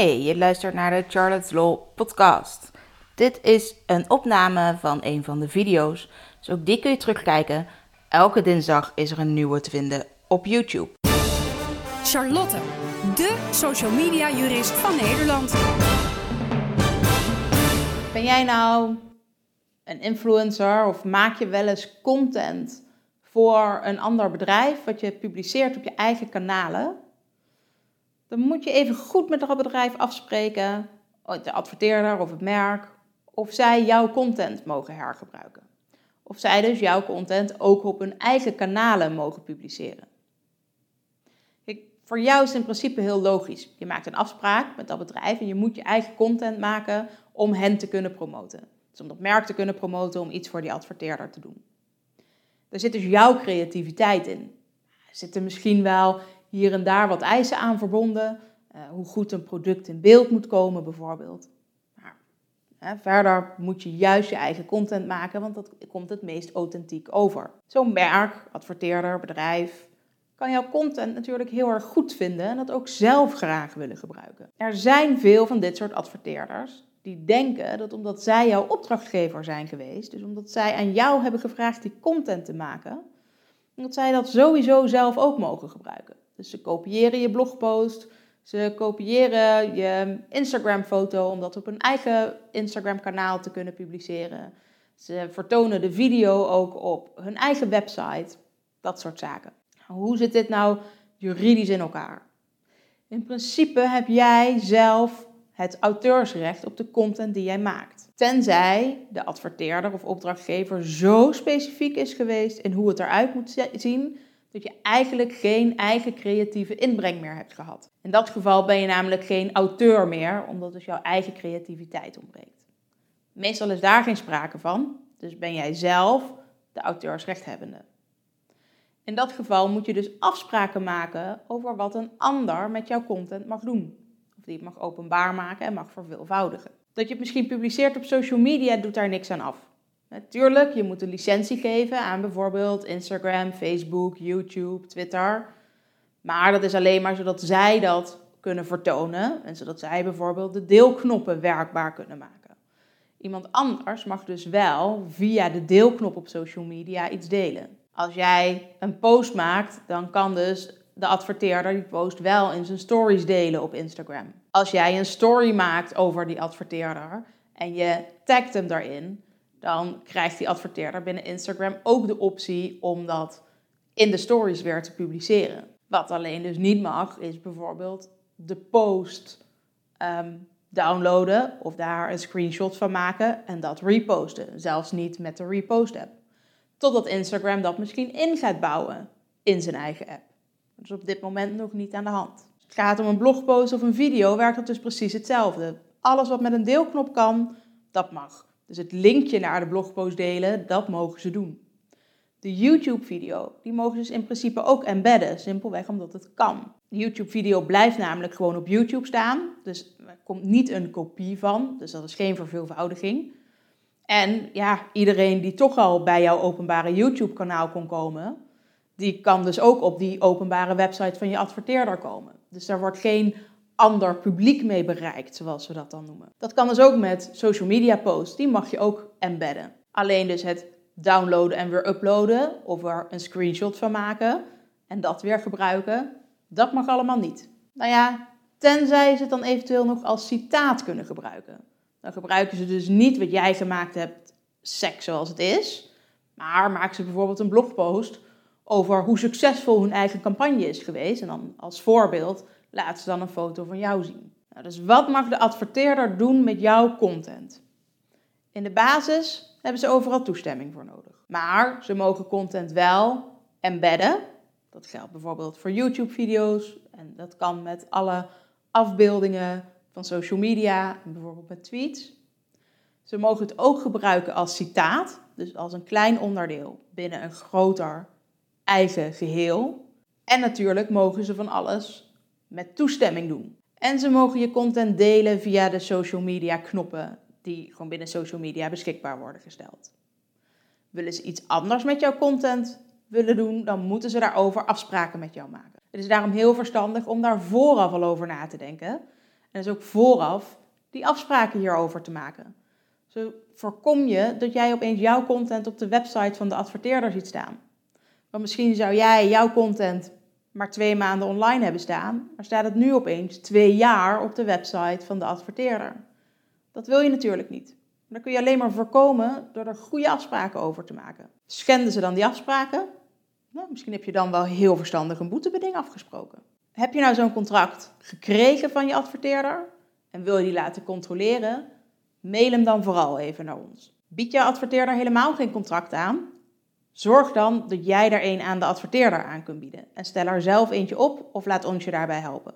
Hey, je luistert naar de Charlotte's Law podcast. Dit is een opname van een van de video's, dus ook die kun je terugkijken. Elke dinsdag is er een nieuwe te vinden op YouTube. Charlotte, de social media jurist van Nederland. Ben jij nou een influencer of maak je wel eens content voor een ander bedrijf wat je publiceert op je eigen kanalen? Dan moet je even goed met dat bedrijf afspreken, de adverteerder of het merk, of zij jouw content mogen hergebruiken. Of zij dus jouw content ook op hun eigen kanalen mogen publiceren. Voor jou is het in principe heel logisch. Je maakt een afspraak met dat bedrijf en je moet je eigen content maken om hen te kunnen promoten. Dus om dat merk te kunnen promoten, om iets voor die adverteerder te doen. Daar zit dus jouw creativiteit in. Er zitten misschien wel hier en daar wat eisen aan verbonden. Uh, hoe goed een product in beeld moet komen, bijvoorbeeld. Maar, verder moet je juist je eigen content maken, want dat komt het meest authentiek over. Zo'n merk, adverteerder, bedrijf kan jouw content natuurlijk heel erg goed vinden en dat ook zelf graag willen gebruiken. Er zijn veel van dit soort adverteerders die denken dat omdat zij jouw opdrachtgever zijn geweest, dus omdat zij aan jou hebben gevraagd die content te maken, dat zij dat sowieso zelf ook mogen gebruiken. Dus ze kopiëren je blogpost, ze kopiëren je Instagram-foto om dat op hun eigen Instagram-kanaal te kunnen publiceren. Ze vertonen de video ook op hun eigen website. Dat soort zaken. Hoe zit dit nou juridisch in elkaar? In principe heb jij zelf het auteursrecht op de content die jij maakt. Tenzij de adverteerder of opdrachtgever zo specifiek is geweest in hoe het eruit moet zien dat je eigenlijk geen eigen creatieve inbreng meer hebt gehad. In dat geval ben je namelijk geen auteur meer, omdat dus jouw eigen creativiteit ontbreekt. Meestal is daar geen sprake van, dus ben jij zelf de auteursrechthebbende. In dat geval moet je dus afspraken maken over wat een ander met jouw content mag doen. Of die het mag openbaar maken en mag verveelvoudigen. Dat je het misschien publiceert op social media doet daar niks aan af. Natuurlijk, je moet een licentie geven aan bijvoorbeeld Instagram, Facebook, YouTube, Twitter. Maar dat is alleen maar zodat zij dat kunnen vertonen en zodat zij bijvoorbeeld de deelknoppen werkbaar kunnen maken. Iemand anders mag dus wel via de deelknop op social media iets delen. Als jij een post maakt, dan kan dus de adverteerder die post wel in zijn stories delen op Instagram. Als jij een story maakt over die adverteerder en je tagt hem daarin, dan krijgt die adverteerder binnen Instagram ook de optie om dat in de stories weer te publiceren. Wat alleen dus niet mag, is bijvoorbeeld de post ehm, downloaden of daar een screenshot van maken en dat reposten. Zelfs niet met de repost app. Totdat Instagram dat misschien in gaat bouwen in zijn eigen app. Dat is op dit moment nog niet aan de hand. Als het gaat om een blogpost of een video, werkt dat dus precies hetzelfde. Alles wat met een deelknop kan, dat mag. Dus het linkje naar de blogpost delen, dat mogen ze doen. De YouTube-video, die mogen ze dus in principe ook embedden, simpelweg omdat het kan. De YouTube-video blijft namelijk gewoon op YouTube staan, dus er komt niet een kopie van, dus dat is geen verveelvoudiging. En ja, iedereen die toch al bij jouw openbare YouTube-kanaal kon komen, die kan dus ook op die openbare website van je adverteerder komen. Dus daar wordt geen ander publiek mee bereikt, zoals we dat dan noemen. Dat kan dus ook met social media posts, die mag je ook embedden. Alleen dus het downloaden en weer uploaden of er een screenshot van maken en dat weer gebruiken, dat mag allemaal niet. Nou ja, tenzij ze het dan eventueel nog als citaat kunnen gebruiken. Dan gebruiken ze dus niet wat jij gemaakt hebt, seks zoals het is, maar maken ze bijvoorbeeld een blogpost over hoe succesvol hun eigen campagne is geweest en dan als voorbeeld laat ze dan een foto van jou zien. Nou, dus wat mag de adverteerder doen met jouw content? In de basis hebben ze overal toestemming voor nodig. Maar ze mogen content wel embedden. Dat geldt bijvoorbeeld voor YouTube-video's en dat kan met alle afbeeldingen van social media bijvoorbeeld met tweets. Ze mogen het ook gebruiken als citaat, dus als een klein onderdeel binnen een groter eigen geheel. En natuurlijk mogen ze van alles met toestemming doen. En ze mogen je content delen via de social media knoppen die gewoon binnen social media beschikbaar worden gesteld. Willen ze iets anders met jouw content willen doen, dan moeten ze daarover afspraken met jou maken. Het is daarom heel verstandig om daar vooraf al over na te denken En dus ook vooraf die afspraken hierover te maken. Zo voorkom je dat jij opeens jouw content op de website van de adverteerder ziet staan. Want misschien zou jij jouw content maar twee maanden online hebben staan, maar staat het nu opeens twee jaar op de website van de adverteerder. Dat wil je natuurlijk niet. Dat kun je alleen maar voorkomen door er goede afspraken over te maken. Schenden ze dan die afspraken? Nou, misschien heb je dan wel heel verstandig een boetebeding afgesproken. Heb je nou zo'n contract gekregen van je adverteerder en wil je die laten controleren? Mail hem dan vooral even naar ons. Bied je adverteerder helemaal geen contract aan? Zorg dan dat jij er een aan de adverteerder aan kunt bieden en stel er zelf eentje op of laat ons je daarbij helpen.